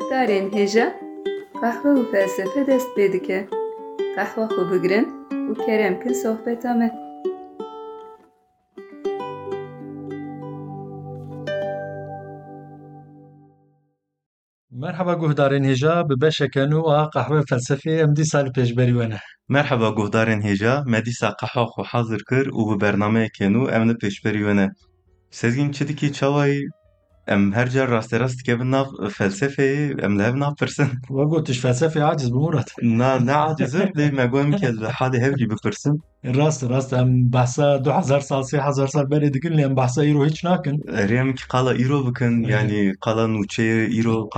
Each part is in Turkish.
guhdarên hêja qehwe û felsefe dest pê dike. Qehwa xwe bigirin û kerem kin sohbeta me. Merhaba guhdarên hêja bi beşeke nû a qehwe felsefeyê em dîsa li pêşberî we ne. Merhaba guhdarên hêja, me dîsa qeha xwe hazir kir û bi bernameyekê nû em li pêşberî we ne. Sezgîn çi dikî çawayî em her car rasterast dikevin nav felsefeyê em li hev napirsin. We gotiş felsefê aciz bi Murat. Na ne acizim lê me guhem ke li halê hev jî bipirsin. Rast rast em behsa 2000 sal 3000 sal berê dikin lê em behsa îro hiç nakin. Rêm ki qala îro bikin Evet. yanî qala nûçeyê îro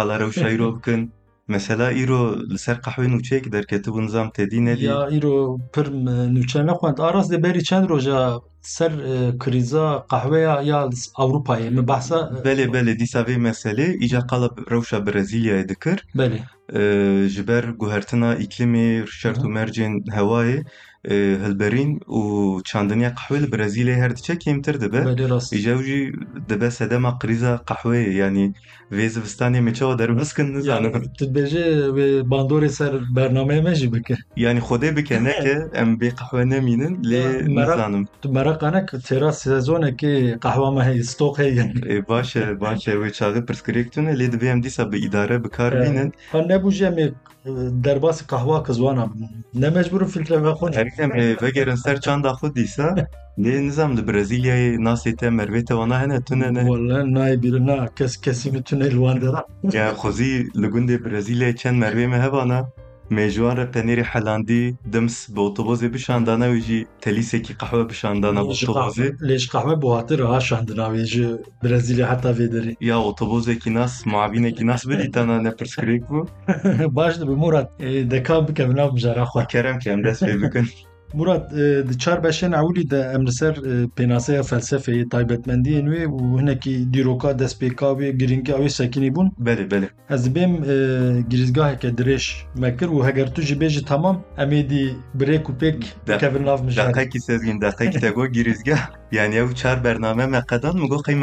qala rewşa îro bikin. Mesela îro li ser qehwê nûçeyekî derketibû nizam tedî nedî. Ya îro pir nûçe nexwend. Aras dê berî çend roja ser e, krîza qehweya ya Ewropayê min behsa Belê belê dîsa vê meselê îca qala rewşa Brezilyayê dikir. belê. Ee, ji ber هلبرین و چندنیا قهوه ل هر دچه کمتر دبه ایجاد جی دبه ساده ما قریزه قهوه یعنی ویز وستانی میچه و در مسکن نزدیم یعنی تبدیج و سر برنامه میشه بکه یعنی خودی بکه نه که ام بی قهوه نمینن لی نزدیم مراقب نه که ترا سیزونه که قهوه ما هی استوک یعنی. باشه باشه و چاقی پرسکریکتونه لی دبیم دیس به اداره بکار مینن حال نبودیم در قهوه کزوانم نمجبورم فیلتر بخونم em ê vegerin ser çanda xwe dîsa lê nizam li Brezilyayê nasê te mervê te wana hene tune ne. Wala nayê bîrin na kes kesî mitune li wan dera. Ya xwezî li gundê Brezilyayê çend mervê me hevana mêjwan re tenêrî helandî dims bi otobozê bişandana wî jî telîsekî qehwe bişandana bi Ji otobozê. qehwe- Lê ji qehwe buhatir ha şandina wê ji Brezilya heta vê derê. Ya otobozekî nas muavînekî nas bidîtana ne pirsgirêk bû. Baş dibe Murat e, deka bike nav mijara xwe. Kerem ki em dest pê bikin. Murat e, di çar beşên ewlî de em li ser e, pênaseya felsefeyê taybetmendiyên wê û hinekî dîroka destpêka wê giringiya wê sekinî bûn Belê belê. Ez dibêm e, girîzgaheke dirêj me kir û heger tu jî bêjî tamam em ê dî birêk û pêk De- bikevin nav mijarê. Deqekî sezgîn deqekî te got girîzgah. Yani ew çar bername me qedan min got qey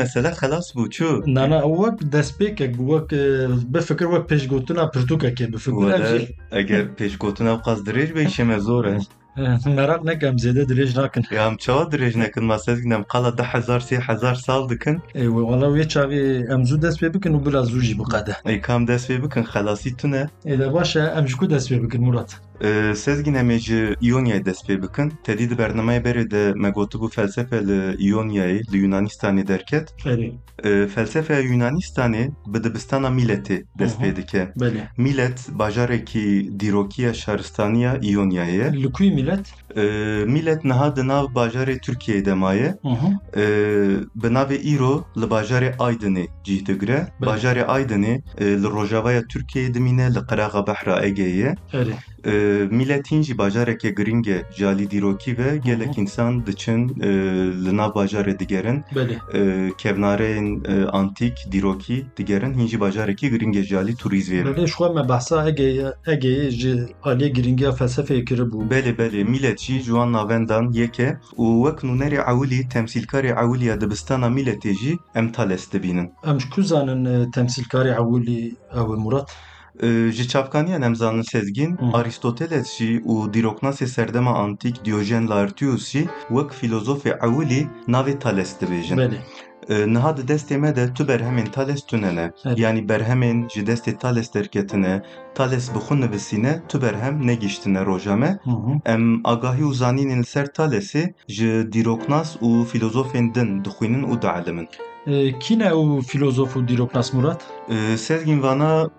mesele xelas bû çû. Nana ew wek destpêkek bû wek e, bifikir wek pêşgotina pirtûkekê bifikir ev Wele jî eger pêşgotina ew qas dirêj be îşe me zor e. e, merak neke em zêde dirêj nakin. Ya em çawa dirêj nekin ma sezgîn em qala de hezar sê hezar sal dikin. E, wala wê çavê em zû dest pê bikin û bila zû jî biqede. Ey kam dest pê bikin xelasî tune. E de baş e em ji ku dest pê bikin Murat. Ee, Sezgin em ê ji İonyayê dest pê bikin. Tedî di bernameyê berê de me gotibû felsefe li İonyayê li Yunanistanê derket. Felsefeya Yunanistanê bi dibistana miletê dest pê dike. Milet bajarekî dîrokiya şaristaniya İonyayê ye. Li ku yî millet? Ee, Milet niha di nav bajarê Tirkiyeyê de maye. Hı hı. Ee, Bi navê îro li bajarê Aydinê cih digire. Bajarê Aydinê e, li rojavaya Tirkiyeyê dimîne li qirağa behra Egeyê ye. Ferî. Ee, Miletîn jî bajareke giring e jalî dîrokî ve gelek insan diçin e, li nav bajarê digerin e, kevnarên e, antik dîrokî digerin hîn jî bajarekî giring e jalî turîzmê Belê xwe me behsa Egeyê Egeyê ji aliyê giringiya felsefeyê kiribû. Belê belê millet jî ji wan navendan yek e û wek nûnerê ewilî temsîlkarê ewiliya dibistana milletê jî em tales dibînin. Em ji ku zanin e, temsîlkarê ewilî ew e Murat? Ee, Ji çapkaniyan em zanin sezgin. Aristoteles jî û dîroknasê serdema antik Diyojen Laertius jî wek filozofê ewilî navê Thales dibêjin. Belê. Ee, Niha di destê me de tu berhemên Thales tunene. Yani berhemên ji destê Thales derketine, Thales bi xwe nivîsîne, tu berhem negîştine roja me. Em agahî û zanînên ser Thalesê ji dîroknas û filozofên din dixwînin û dielimin. E, Kî ne ew filozof û dîroknas Murat? Ee, Sezgin vana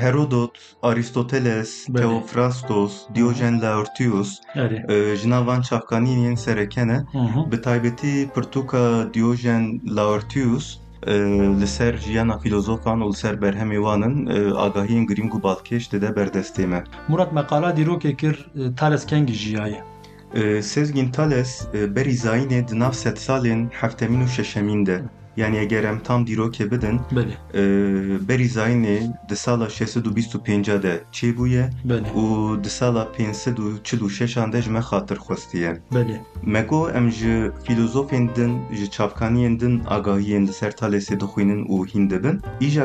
Herodot, Aristoteles, Belê. Theophrastos, Diyojen Laertius, e, ji nav van çavkanînên serekene taybetî pirtûka Diyojen Laertius e, li ser jiyana filozofan û li ser berhemê wanin e, agahiyên giring û balkêş dide berdestê me. Murat meqala dîrokê kir e, Thales kengî jiyaye. E, Sezgin Thales e, berî zayînê di nav sed salên heftemîn û şeşemîn de janje gjerem tam dîrokê bidin e, berî Zaynê di sala 625 de çêbûye û di sala 546 de ji me xatir xwestiye me got em ji fîlozofên din ji çavkaniyên din agahiyên di ser talêsê dixwînin û hîn dibin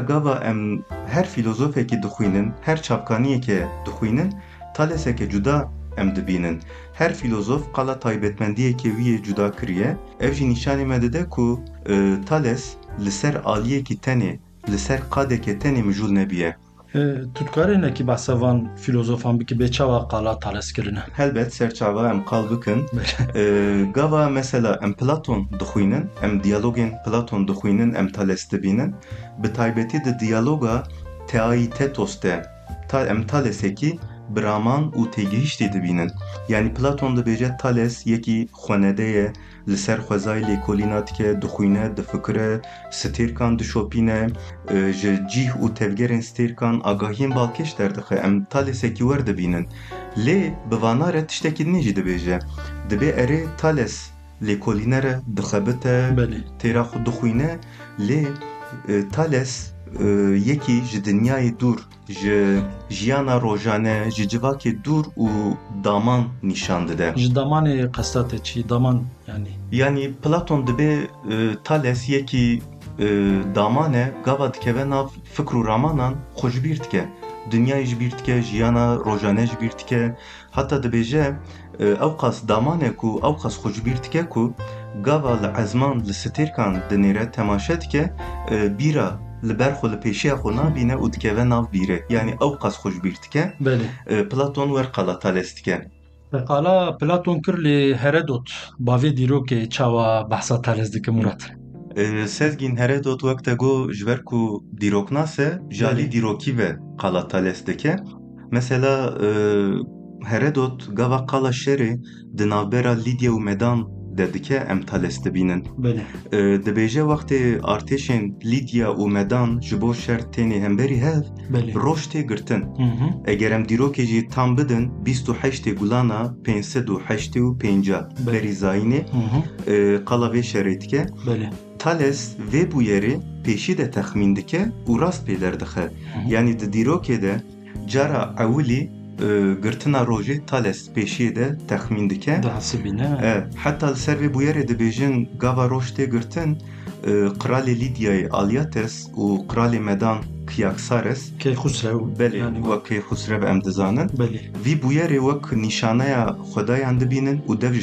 gava em her fîlozofekî dixwînin her çavkaniyekê dixwînin talêseke cuda em dibînin her filozof kala taybetmendiye keviye cüda kriye, evji nişani medede ku e, Thales li ser aliye ki tenê li ser qadeke tenê mijûl nebiye. E, Tutkarê nekî behsa van filozofan bikî bêçawa qala Thales kirine. Helbet serçava em qal bikin. E, gava mesela em Platon dixwînin, em diyalogên Platon dixwînin em Thales dibînin. Bi taybetî di diyaloga Teaitetos de em Thales'e ki raman û têgihiştê dibînin. Yani Platon dibêje Thales yekî xwenede ye, li ser xwezayê lêkolîna dike, dixwîne, difikire, stêrkan dişopîne, e, ji cîh û tevgerên stêrkan agahiyên balkêş derdixe. Em Thales'ekî wer dibînin. Lê bi vanare tiştekî din jî dibêje. Dibe erê Thales lêkolînere dixebite, بله têra xwe dixwîne lê e, Thales e, yekî ji dinyayê dûr ji jiyana rojane ji civakê dûr û daman nîşan dide. ji damanê qestatê çi daman yani Yani Platon dibe e, Thales yekî e, daman e gava dikeve nav fikr û ramanan xwe ji bîr dike. Dinyayê ji bîr dike, jiyana rojane ji bîr dike. Hatta dibêje şey, ew qas damanê ku ew qas xwecbîr dike e, ku gava li ezman li stêrkan dinêre temaşe dike bîra li ber xwe li pêşiya xwe nabîne û dikeve nav bîrê. Yani ew qas xwecbîr dike. E, Platon wer qala Tales dike. Qala Platon kir lê Herodot bavê dîrokê çawa behsa Tales dike Murat. E, Sezgin Herodot wek te got ji wer ku dîroknas e, jalî dîrokî ve qala Tales dike. Mesela Heredot gava qala şerê di navbera Lidya û Medan de dike em Thales dibînin. Ee, Dibêje wextê artêşên Lidya û Medan ji şer tênê hemberî hev roj tê girtin. Eger em dîrokê tam bidin 28 gulana 508 û 5 berî zayînê qala vê şerê dike. Thales vê bû yerê peşî de texmîn dike û rast pê. Yani di dîrokê de cara ewilî e, girtina rojê Thales pêşiyê de texmîn dike. daha sibine E, heta li ser vê bûyerê dibêjin gava roj tê girtin e, Kralê Lidyayê Alyates û Kralê Medan Kiyaksares کی خسرو belê Yani- wek Kêxusrev em dizanin بله vî bûyerê wek nîşaneya xwedayan dibînin û dev ji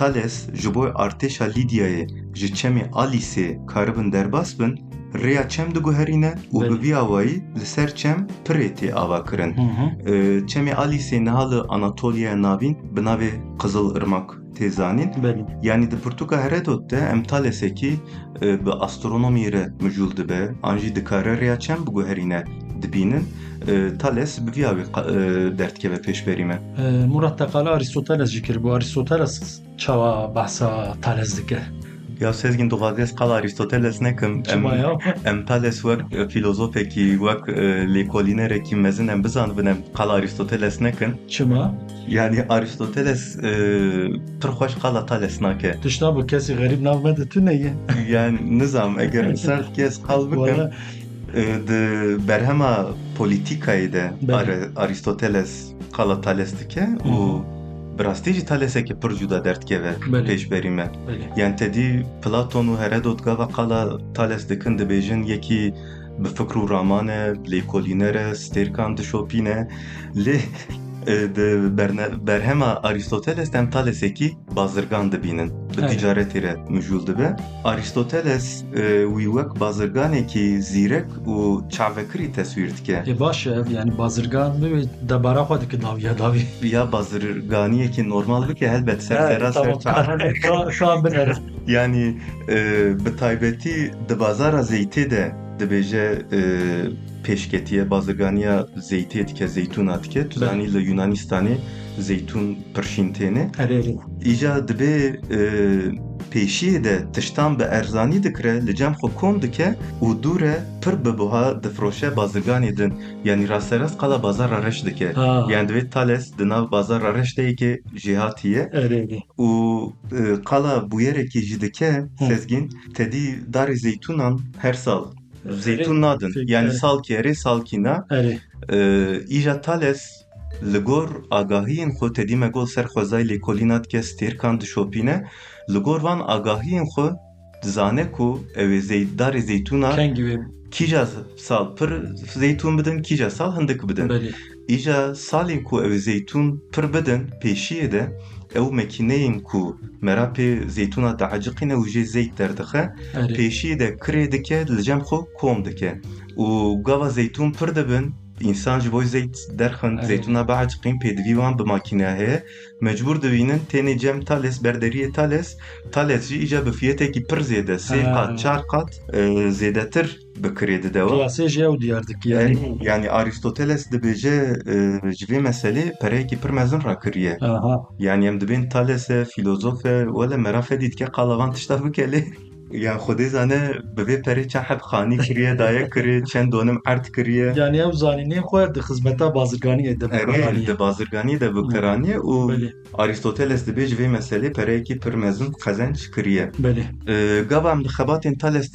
Thales ji bo artêşa Lidyayê ji çemê Alisê karibin derbas bin, rêya çem diguherîne û bi vî awayî li ser çem pirê tê ava kirin. Ee, çemê Alisê niha li Anatoliya navîn bi navê Qizil Irmak tezanîn. Yani de Portuka Herodot de em Thales'e ki e, bi astronomiye mijûl dibe, an jî dikare rêya çem biguherîne dibînin. Ee, Thales bi vî awê qa- e, derdkeve pêşberî me. Murat te qala Aristoteles jî kir bu Aristoteles çawa behsa talez dike Ya sezgin dixwazes qala Aristoteles nekim em, Thales wek e, filozofekî wek e, lêkolînerekî mezin em bizanibin em qala Aristoteles nekin. çima Yani Aristoteles e, xweş qala Thales nake. tişta bu kesî gerîb nav me de tu neye Yani nizam eger ser kes qal bikim ee, de berhema politikaje Ar Aristoteles kala talestike u mm. Brastici taleseke pırcuda dertkeve peşberime. Yani tedi Platon'u Herodot gava kala talesdekin de bejin yeki bi fikru ramane, lê kolînere, stêrkan dişopîne, lê berhema Aristoteles dem Thales'ekî bazirgan dibînin. Bi Evet. ticaretê re mijûl dibe. Aristoteles e, bazirganekî zîrek û çavekirî tesvîr dike. e baş ev yani bazırgan ve debara xwe dike daviya davî Ya bazirganiyekî normal bike helbet serfera ser çav- şu an, binere Yani e, bi taybetî di bazara zeytê de dibêje e, pêşketiye bazirganiya zeytê dike zeytûna dike tu zanî li Yunanistanê zeytûn pirşîn têne îja dibe e, pêşiyê de tiştan bi erzanî dikire li cem xwe kom dike û dûre pir bi buha difroşe bazirganê din. Yanî rasterast qala bazara reş dike. Yani divê Thales di nav bazara reş de yekê jihatiye Erê. û e, qala bûyerekê jî dike sezgin tedî darê zeytûnan her sal zeytûn nadin Peki, yani evet. salkî erê salkî na Erê. Ee, îja Thales li gor agahiyên xwe tedî me gol ser xwezayê lêkolîna dike stêrkan dişopîne li gor van agahiyên xwe dizane ku ew ê zey darê zeytûna kîja sal pir zeytûn bidin kîja sal hindik bidin. Îja salên ku ew zeytûn pir bidin pêşiyê de ew mekîneyên ku mera pê zeytûna dieciqîne û jê zeyt derdixe pêşiyê de kirê dike li cem xwe kom dike. Û gava zeytûn pir dibin însan ji bo zeyt derxin Evet. zeytûna beheciqîn pêdivî wan bi makîne heye mecbûr dibînin tenê cem Thales berderiyê Thales Thales jî îca bi fiyetekî pir zêde sê Ha. qat çar qat e, zêdetir bi kirê dide we Qiyasê jê ew diyar dikî yani. yani Aristoteles dibêje e, ji vê meselê pereyekî pir mezin rakiriye Aha. yani em yani Xwedê zane bi vê perê çend heb xanî kiriye daye kiriye çend donim erd kiriye Yani ew zanînê xwe di xizmeta bazirganiyê de bikiraniye. di bazirganî de bikiraniye û Belê. Aristoteles dibê ji vê meselê pereyekî pir mezin xezenç kiriye Belê. Ee, Gava em di xebatên Thales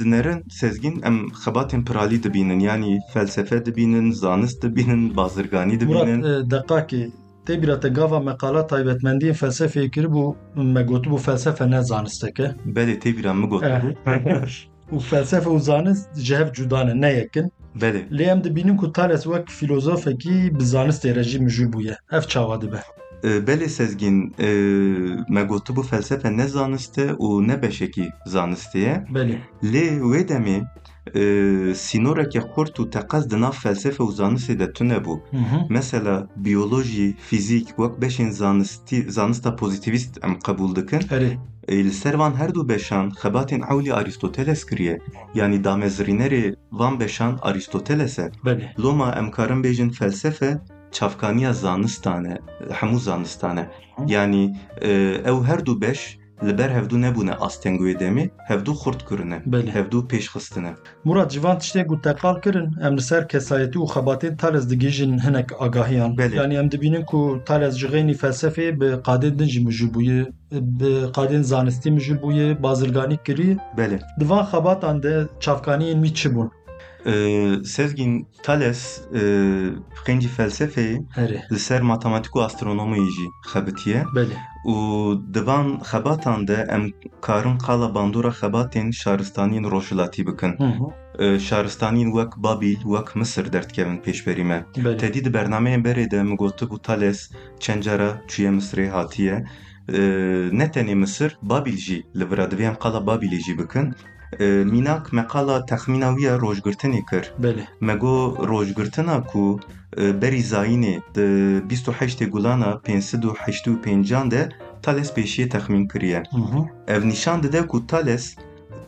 felsefe zanist te gava meqala taybetmendiyên felsefeyê kiribû me gotibû felsefe ne zanisteke. belê tê bîra min got û felsefe û zanist ji hev cuda ne ne yekin. belê Lê em dibînin ku Thales wek filozofekî bi zanistê re jî mijûl bûye. Ev çawa dibe. Ee, belê sezgin e, me gotibû felsefe ne zanist e û ne beşekî zanistê ye Belê. lê wê demê e, sînorekê xurt û teqez di nav felsefe û zanistê de tune bû mesela biyolojî fîzik wek beşên zanistî zanista pozîtîvîst em qebûl dikin. Erê. Li ser van her du beşan xebatên ewlî Aristoteles kiriye yanî damezrînerê van beşan Aristoteles e. Loma em karin bêjin felsefe çavkaniya zanistan e hemû zanistan e yanî e, ew her du beş li ber hevdû nebûne astengûyê demê hevdû xurt kirine Belê. hevdû pêşxistine Murat civan tiştê ku teqal kirin em li ser kesayetî û xebatên Thales digihîjin hinek agahiyan. Belê. Yani em dibînin ku Thales ji xênî felsefeyê bi qadên din jî mijûl bûye, bi qadên zanistî mijûl bûye, bazirganî kiriye. belê Di van xebatan de çavkaniyên wî çi bûn? E, Sezgin Thales e, xêncî felsefeyê Herê. li ser matematik û astronomiyê jî xebitiye Belê. û di van xebatan de em karin qala bandora xebatên şaristaniyên rojhilatî bikin Hı hı. Ee, şaristaniyên wek Babil wek Misir derdikevin pêşberî me Belê. tedî di bernameyên berê de min gotibû Thales çend cara çûye Misirê hatiye Ee, ne tenê Misir Babil jî li vira divê em qala Babilê jî bikin Ee, mînak me qala texmîna wî ya rojgirtinê kir Belê. me got rojgirtina ku e, berî zayînê di 28 gulana 585 de Thales pêşiye texmîn kiriye Hı hı. ev nîşan dide ku Thales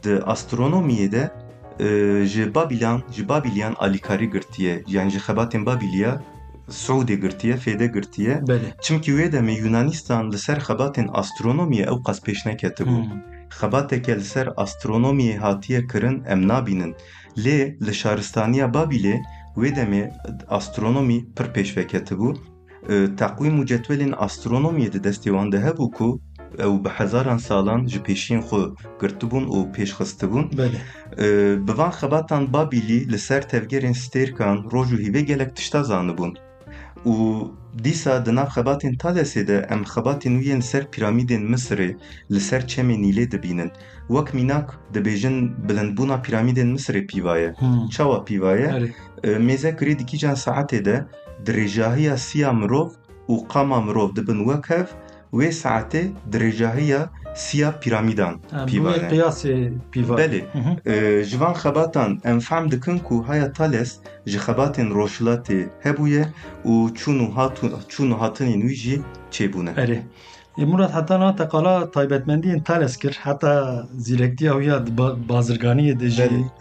di astronomiyê de e, ji Babilyan ji Babilyan alîkarî girtiye yani ji xebatên Babiliya Suudê girtiye fêde girtiye Belê. çimkî wê demê Yunanistan li ser xebatên astronomiyê ew qas pêş neketibû Hı. Xebateke li ser astronomiyê hatiye kirin em nabînin. Lê li şaristaniya Babilê wê demê astronomî pir pêş veketibû E, teqwîm û cetwelên astronomiyê di destê wan de hebû ku ew bi hezaran salan ji pêşiyên xwe girtibûn û pêşxistibûn. Ee, bi van xebatan Babilî li ser tevgerên stêrkan roj û hîvê gelek tişta zanibûn û dîsa di nav xebatên Thalesê de em xebatên wî yên ser piramîdên Misirê li ser çemê Nîlê dibînin wek mînak dibêjin bilindbûna piramîdên Misirê pîvaye Hı. çawa pîvaye Herê. Ee, mêze kirî dikîcan saetê de dirêjahiya siya mirov û qama mirov dibin wek hev wê saetê dirêjahiya siya piramîdan Ha, Bu pîvane yê qiyasê pîva. Belê Hı hı. Ee, ji van xebatan em fehm dikin ku haya Thales ji xebatên rojhilatê hebûye û çûn û hatûn çûn û hatinên wî jî çêbûne. Erê. E Murat heta na teqala taybetmendiyên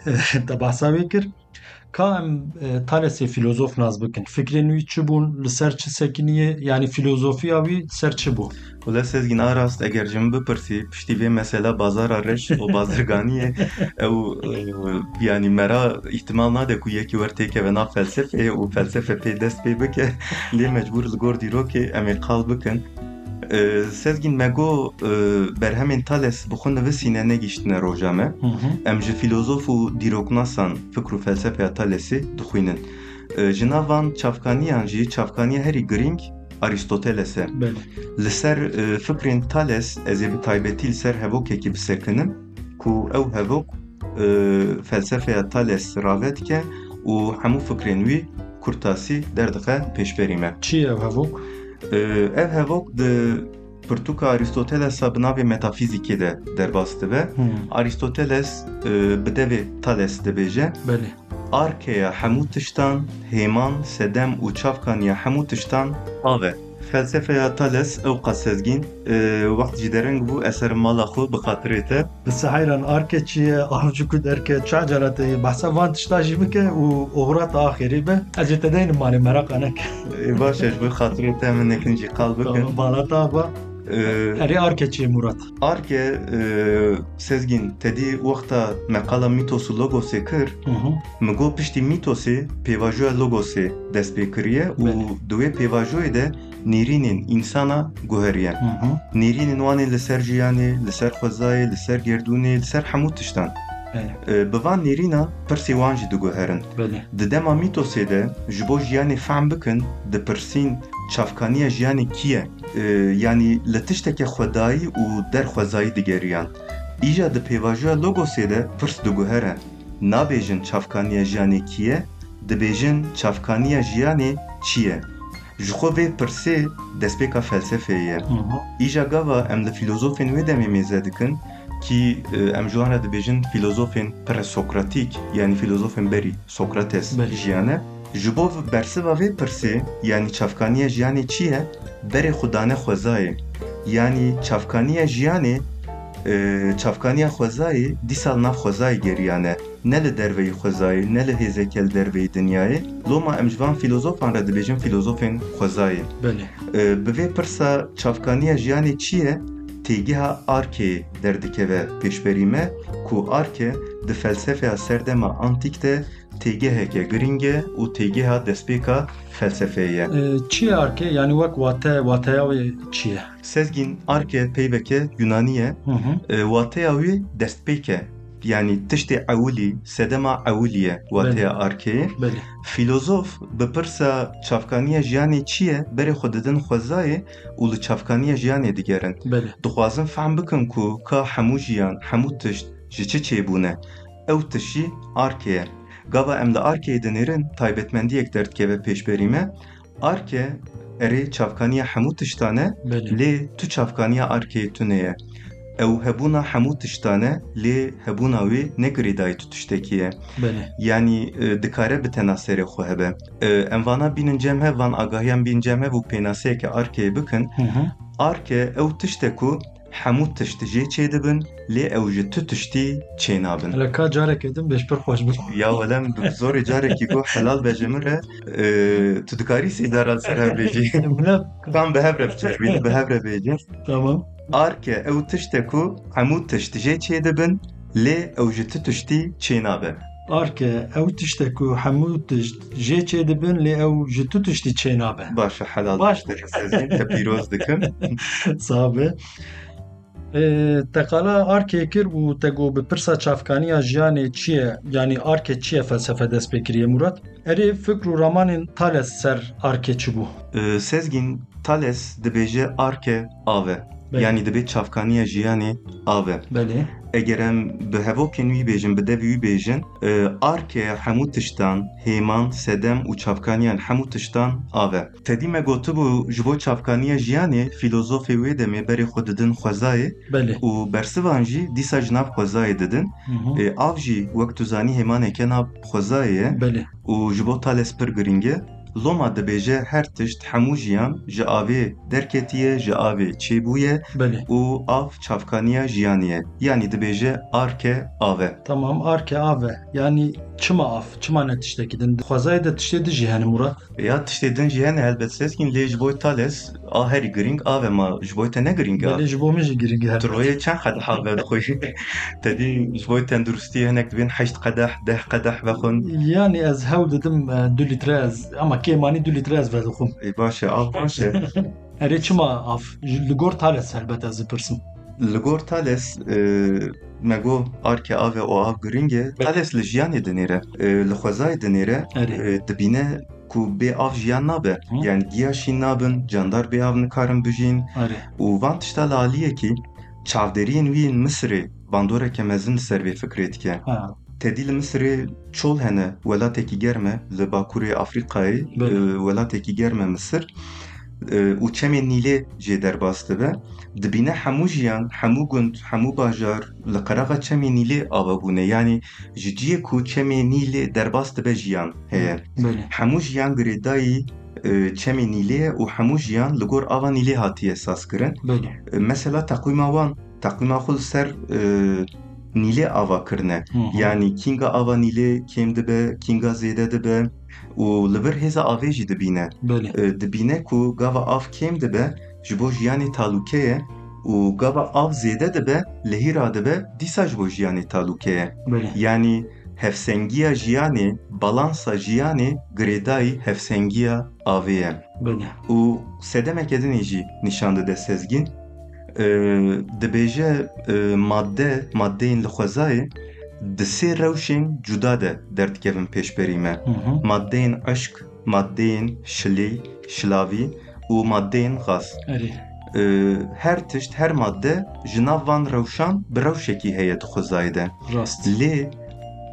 Ka em talesê filozof naz bikin. Fikrên wî çi bûn li sekiniye yani filozofiya wî ser çi bû? Wala sezgîn arast eger ji min bipirsî piştî vê mesela bazara reş û bazirganiyê ew e, yanî mera îhtimal nade ku yekî wertêkeve nav felsefeyê û felsefe pê dest pê bike lê mecbûr li gor dîrokê em ê qal. E, Sezgîn me got e, berhemên Tales bi xwe nivisîne negîştine roja me. Em ji filozof û dîroknasan fikr û felsefeya Talesê dixwînin. E, Ji navan çavkaniyan jî çavkaniya herî giring Aristoteles e. Belê. Li ser e, fikrên Tales ez ê bi taybetî li ser hevokekî bisekinim ku ew hevok e, felsefeya Tales rave dike û hemû fikrên wî kurtasî derdixe pêşberî me. Çi ev hevok? E, Ev hevok di pirtûka Aristotelesa bi navê metafîzîkê de derbas dibe. Aristoteles e, bi devê Tales dibêje Belê. Arkeya hemû tiştan, hêman, sedem û çavkaniya hemû tiştan av e. Felsefeya Tales ew qas sezgîn e, jî dereng bû eser mala xwe bi xatirê te Bi sehayran arke çi ye avcı ku derke çi caratê behsa van tişta jî bike û oğrata axirî be. Ez ê te deynim malê meraq enek. E, baş e ji bo xatirê te min nekin jî qal bikin. Balata ba. E, Erê arke çi ye Murat. Arke e, sezgîn tedî wexta meqala mîtos û logosê kir Hı hı. Min got piştî mîtosê pêvajoya logosê dest pê kiriye û Belê. di wê pêvajoyê de نێرینین ئینسانە گوهریە نێرینین وانێ لەسەر ژیانێ لەسەر خۆزایە لەسەر گردردونێ لەسەر هەموو تشتان بڤان نێرینە پرسی وانجی دگوهرن ددەما میتۆسێ دە ji بۆ ژیانێ فام بکن دپرسین çavkaniya jiyanê kiye yanî li tiştekê xwedayî û derxwezayî digeriyan. Îja di pêvajoya logosê de pirs diguher e. Nabêjin çavkaniya jiyanê kiye, dibêjin çavkaniya jiyanê çi ye? Ji xwe vê pirsê destpêka felsefeyê. Îja gava em li filozofên wê demê mêze dikin ki e, em ji wan re dibêjin filozofên presokratik yanî filozofên berî Sokrates jiyane ji bo bersiva vê pirsê yanî çavkaniya jiyanê çi ye berê xwedane xwezayê yanî çavkaniya jiyanê e, çavkaniya xwezayê dîsal nav xwezayê geriyane ne li derveyî xwezayê ne li hêzekel derveyî dinyayê loma em ji van filozofan re dibêjin filozofên xwezayê. Ee, Bi vê pirsa çavkaniya jiyanê çi ye? Têgeha Arkê derdikeve pêşberî me ku Arke di felsefeya serdema antîk de têgeheke giring e û têgeha destpêka felsefeyê ye. E, Çi ye arke yani wek wate wateya wê çi ye? Sezgîn Arke peyveke Yunanî ye, Hı hı. e, wateya wê destpêk e. Yani tiştê ewilî, sedema ewilî ye wateya Arkeyê. Belê. Filozof bi pirsa çavkaniya jiyanê çi ye berê xwe didin xwezayê û li çavkaniya jiyanê digerin. Dixwazin fehm bikin ku ka hemû jiyan, hemû tişt ji çi çêbûne. Ew tişt jî arkê ye. Gava em li arkeyê dinêrin taybetmendiyek derdikeve pêşberî me. Arke erê çavkaniya hemû tiştan e Belê. lê tu çavkaniya arkeyê tune ye. Ew hebûna hemû tiştan e lê hebûna wê nekirî dayê tu tiştekî ye. Yani e, dikare bi tena serê xwe hebe. E, Em vana bînin cem hev van agahiyan bîn cem hev û pênaseyeke arkeyê bikin. Arke ew tişt e ku hemû tişt jê çê dibin lê ew ji tu tiştî çê nabin. Hele ka carek edim beş pir xweş bû. Ya welem bi zorê carekî ku helal be min re tu dikarî sêdara ser hev bêjî. Kan bi hev re biçêbî bi hev re bêjî. tamam. Arke ew tişt e ku hemû tişt jê çê dibin lê ew ji tu tiştî çê nabe. Arke ew tiştek ku hemû tişt jê çê dibin lê ew ji tu tiştî çê nabe. Başa helal Baş. Baş. Te pîroz dikim. Sabe. E, Tekala arke kir û te got bi pirsa çavkaniya jiyanê çi ye yani arke çi ye felsefe dest pê kiriye Murat? Erê fikr û ramanên Tales ser arke çi bû? Belê. Yani dibe çavkaniya jiyanê ave. Belê. Eger em bi hevokên wî bêjin, bi devê wî bêjin, e, arkeya hemû tiştan, hêman, sedem û çavkaniyan hemû tiştan ave. Tedî me gotibû ji bo çavkaniya jiyanê filozofê wê demê berê xwe didin xwezayê û bersivan jî dîsa ji nav xwezayê didin. E, av jî wek tu zanî hêmaneke nav xwezayê ye. Û ji bo Thales pir giring e. Loma dibêje her tişt hemû jiyan ji avê derketiye, ji avê çêbûye û av çavkaniya jiyanê ye. Yani dibêje arke ave. Tamam arke ave. Yani çima af, çima ne tiştekî din. Xwezayê de tiştê dijî hene Murat. Ya tiştê din jî hene helbet sezgîn lê ji bo Thales a herî giring ave ma ji bo te ne giring a. Belê ji bo min jî giring her. Tu royê çend qedeha vedixwî? Tedî ji bo tendurustiyê hinek dibên heşt qedeh, deh qedeh vexwin. Yani ez hew didim e, du litre ez ama kêmanî du litre ez vedixwim. Ê baş e, av baş e. Erê çima af ji li gor Thales helbet ez dipirsim. Li gor Thales e. Thales li jiyanê dinêre. E, Li xwezayê dinêre Erê. e, dibîne ku bê av jiyan nabe. Yani giya şîn nabin, candar bê av nikarin bijîn. Û van tişta li aliyekî çavderiyên wî yên Misrê bandoreke mezin ser vê fikrê dike. Tedî li Misrê çol hene welatekî germ e li Bakurê Afrikayê Bele. e, welatekî germ e Misir e, û çemên nîlê jê derbas dibe dibîne hemû jiyan hemû gund hemû bajar li qerexa çemên nîlê ava bûne yanî ji ciyê ku çemê nîlê derbas dibe jiyan. Heye hemû jiyan girêdayî e, çemê nîlê û hemû jiyan li gor ava nîlê hatiye esas kirin. E, mesela teqwîma wan teqwîma xwe li ser nîlê ava hı. Yani kinga ava nîlê kêm dibe, kinga zêde dibe û li vir hêza avê jî dibîne. Dibîne ku gava av kêm dibe ji bo jiyanê ye û gava av zêde dibe li hîra dibe dîsa ji bo jiyanê talûke ye. Yani hevsengiya jiyanê, balansa jiyanê girêdayî hevsengiya avê ye. Û sedemeke dinê jî nîşan dide sezgîn e, dibêje e, madde maddeyên li xwezayê di sê rewşên cuda de derdikevin pêşberî me. Hı hı. Maddeyên eşk, maddeyên şilê, şilavî û maddeyên xas. Erê. E, her tişt, her madde ji nav van rewşan bi rewşekî heye di xwezayê de. Rast. Lê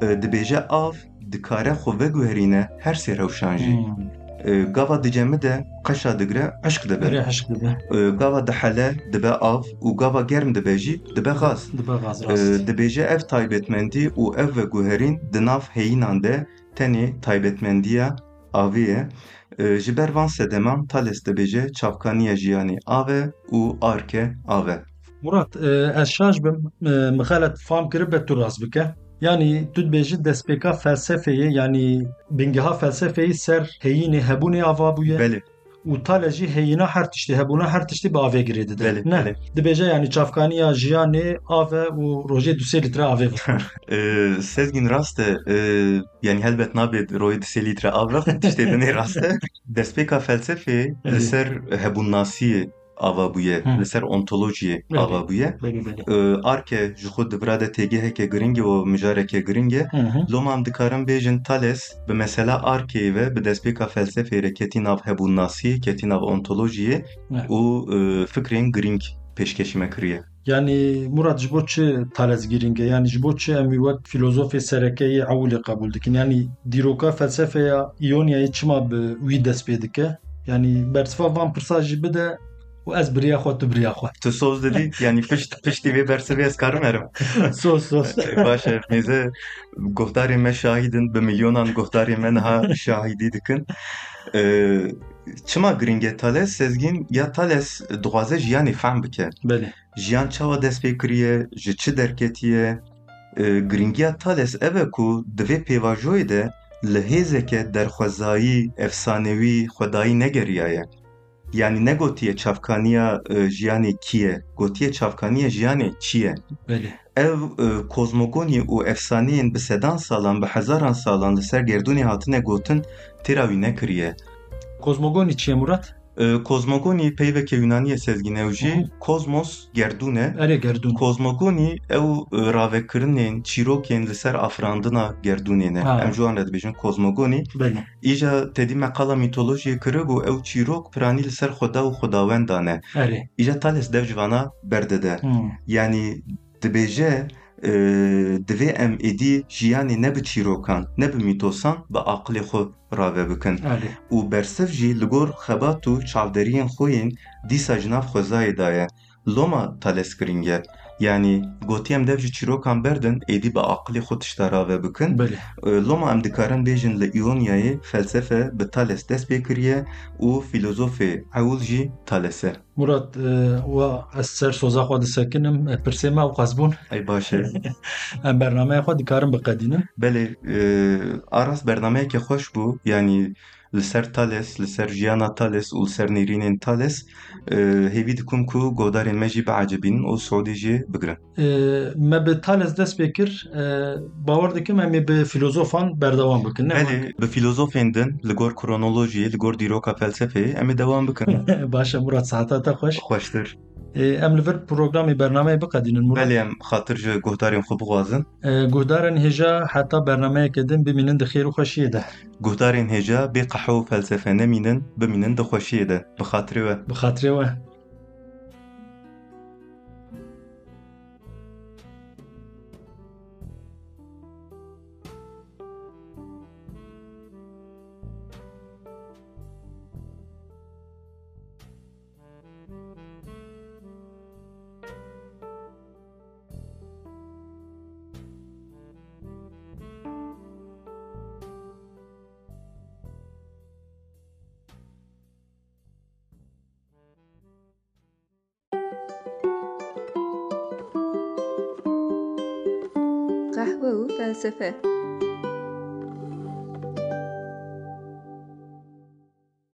e, dibêje av dikare xwe veguherîne her sê rewşan jî. Hı. E, Gava dicemi de qeşa digre eşk dibe. Erê heşk dibe. E, Gava dihele dibe av û gava germ dibe jî dibe gaz. Dibe gaz E, rast. Dibêje ev taybetmendî û ev veguherîn di nav heyînan de tenê taybetmendiya avê ye. Ji ber van sedeman Thales dibêje çavkaniya jiyanê ave û arke ave. Murat, e, ez şaş bim, e, mixalet fam kiribe tu rast bike. Yani tu dibêjî destpêka felsefeyê yani bingeha felsefeyî ser heyînê hebûnê ava bûye Belê, û tale jî heyîna her tiştî hebûna her tiştî bi avê girê dide. Ne? Dibêje yani çavkaniya jiyanê ave û rojê du sê litre avê vixwin. E, Sezgin rast e, e, yani helbet nabêt royê di sê lître av rex tiştê dinê rast e. Destpêka felsefeyê li ser hebûnnasiyê ava bûye, Hı. li ser ontolojiyê Evet. ava bûye. Belê belê. E, Arke ji xwe divra de têgeheke giring e û mijareke giring e. Hı hı. Loma em dikarin bêjin Thales bi mesela arkeyê ve bi destpêka felsefeyê re ketî nav hebûnnasiyê, ketî nav ontolojiyê û e, fikrên giring pêşkêşî me kiriye. Yani Murat ji bo çi talez giringe yani ji bo çi em wî wek filozofê serekeyê ewilê qebûl dikin yani dîroka felsefeya îyonyayê çima bi wî dest pê dike yani bersiva van pirsa jî bide û ez biriya xwe tu biriya xwe Tu soz didî yani pişt piştî vê bersivê ez karim erim. sos sos Baş e mêze guhdarê me şahîdin bi milyonan guhdarê me niha şahîdî dikin. E, Çima giring e Thales sezgîn ya Thales dixwaze jiyanê fehm bike. belê Jiyan çawa dest pê kiriye, ji çi derketiye. E, giringiya Thales ev e ku di vê pêvajoyê de li Yani ne gotiye çavkaniya e, jiyanê kî ye, gotiye çavkaniya jiyanê çi ye. belê Ev e, kozmogonî û efsaneyên bi sedan salan, bi hezaran salan li ser gerdûnê hatine gotin, têra wî nekiriye. kozmogonî çi ye Murat E, kozmogonî peyveke Hı jî hı. kozmos gerdûn e. erê gerdûn Kozmogonî ew e, ravekirinên çîrokên li ser afirandina gerdûnê ne. Ha. Em ji wan re dibêjin kozmogonî. belê Îja tedî meqala mitolojiyê kiribû ew çîrok piranî li ser xweda û xwedawendan e. erê Îja Thales dev ji vana berdide. Hı. Yani dibêje e, divê em êdî jiyanê ne bi çîrokan, ne bi mîtosan bi aqilê xwe rave bikin. erê û bersiv jî li gor xebat û çavderiyên xwe yên dîsa ji Yani gotiye em dev ji çîrokan berdin êdî bi aqilê xwe tişta rave bikin. belê E, Loma em dikarin bêjin li İonyayê felsefe bi Thales dest pê kiriye û filozofê ewil jî Thales e. Murat e, و ez ser soza xwe disekinim e, pirsê me ew qas bûn Ey baş e. em bernameya xwe dikarin biqedînin Belê e, aras bernameyekê xweş bû yanî li ser Thales, li ser jiyana Thales û li ser nêrînên Thales e, hêvî dikim ku guhdarên me jî biecebînin û Siûdî jî bigirin. E, me bi Thales dest pê kir e, bawer dikim em ê bi filozofan berdewam bikin Belê bi filozofên din li gor kronolojiyê, li gor dîroka felsefeyê em ê dewam bikin. baş e Murat saeta te xweş Xweştir. E, em li vir programê bernameyê biqedînin Murat. Belê em xatir ji guhdarên xwe bixwazin. E, guhdarên hêja heta bernameyekê din bimînin di xêr û xweşiyê de. Guhdarên hêja bê qehe û felsefe nemînin, bimînin di xweşiyê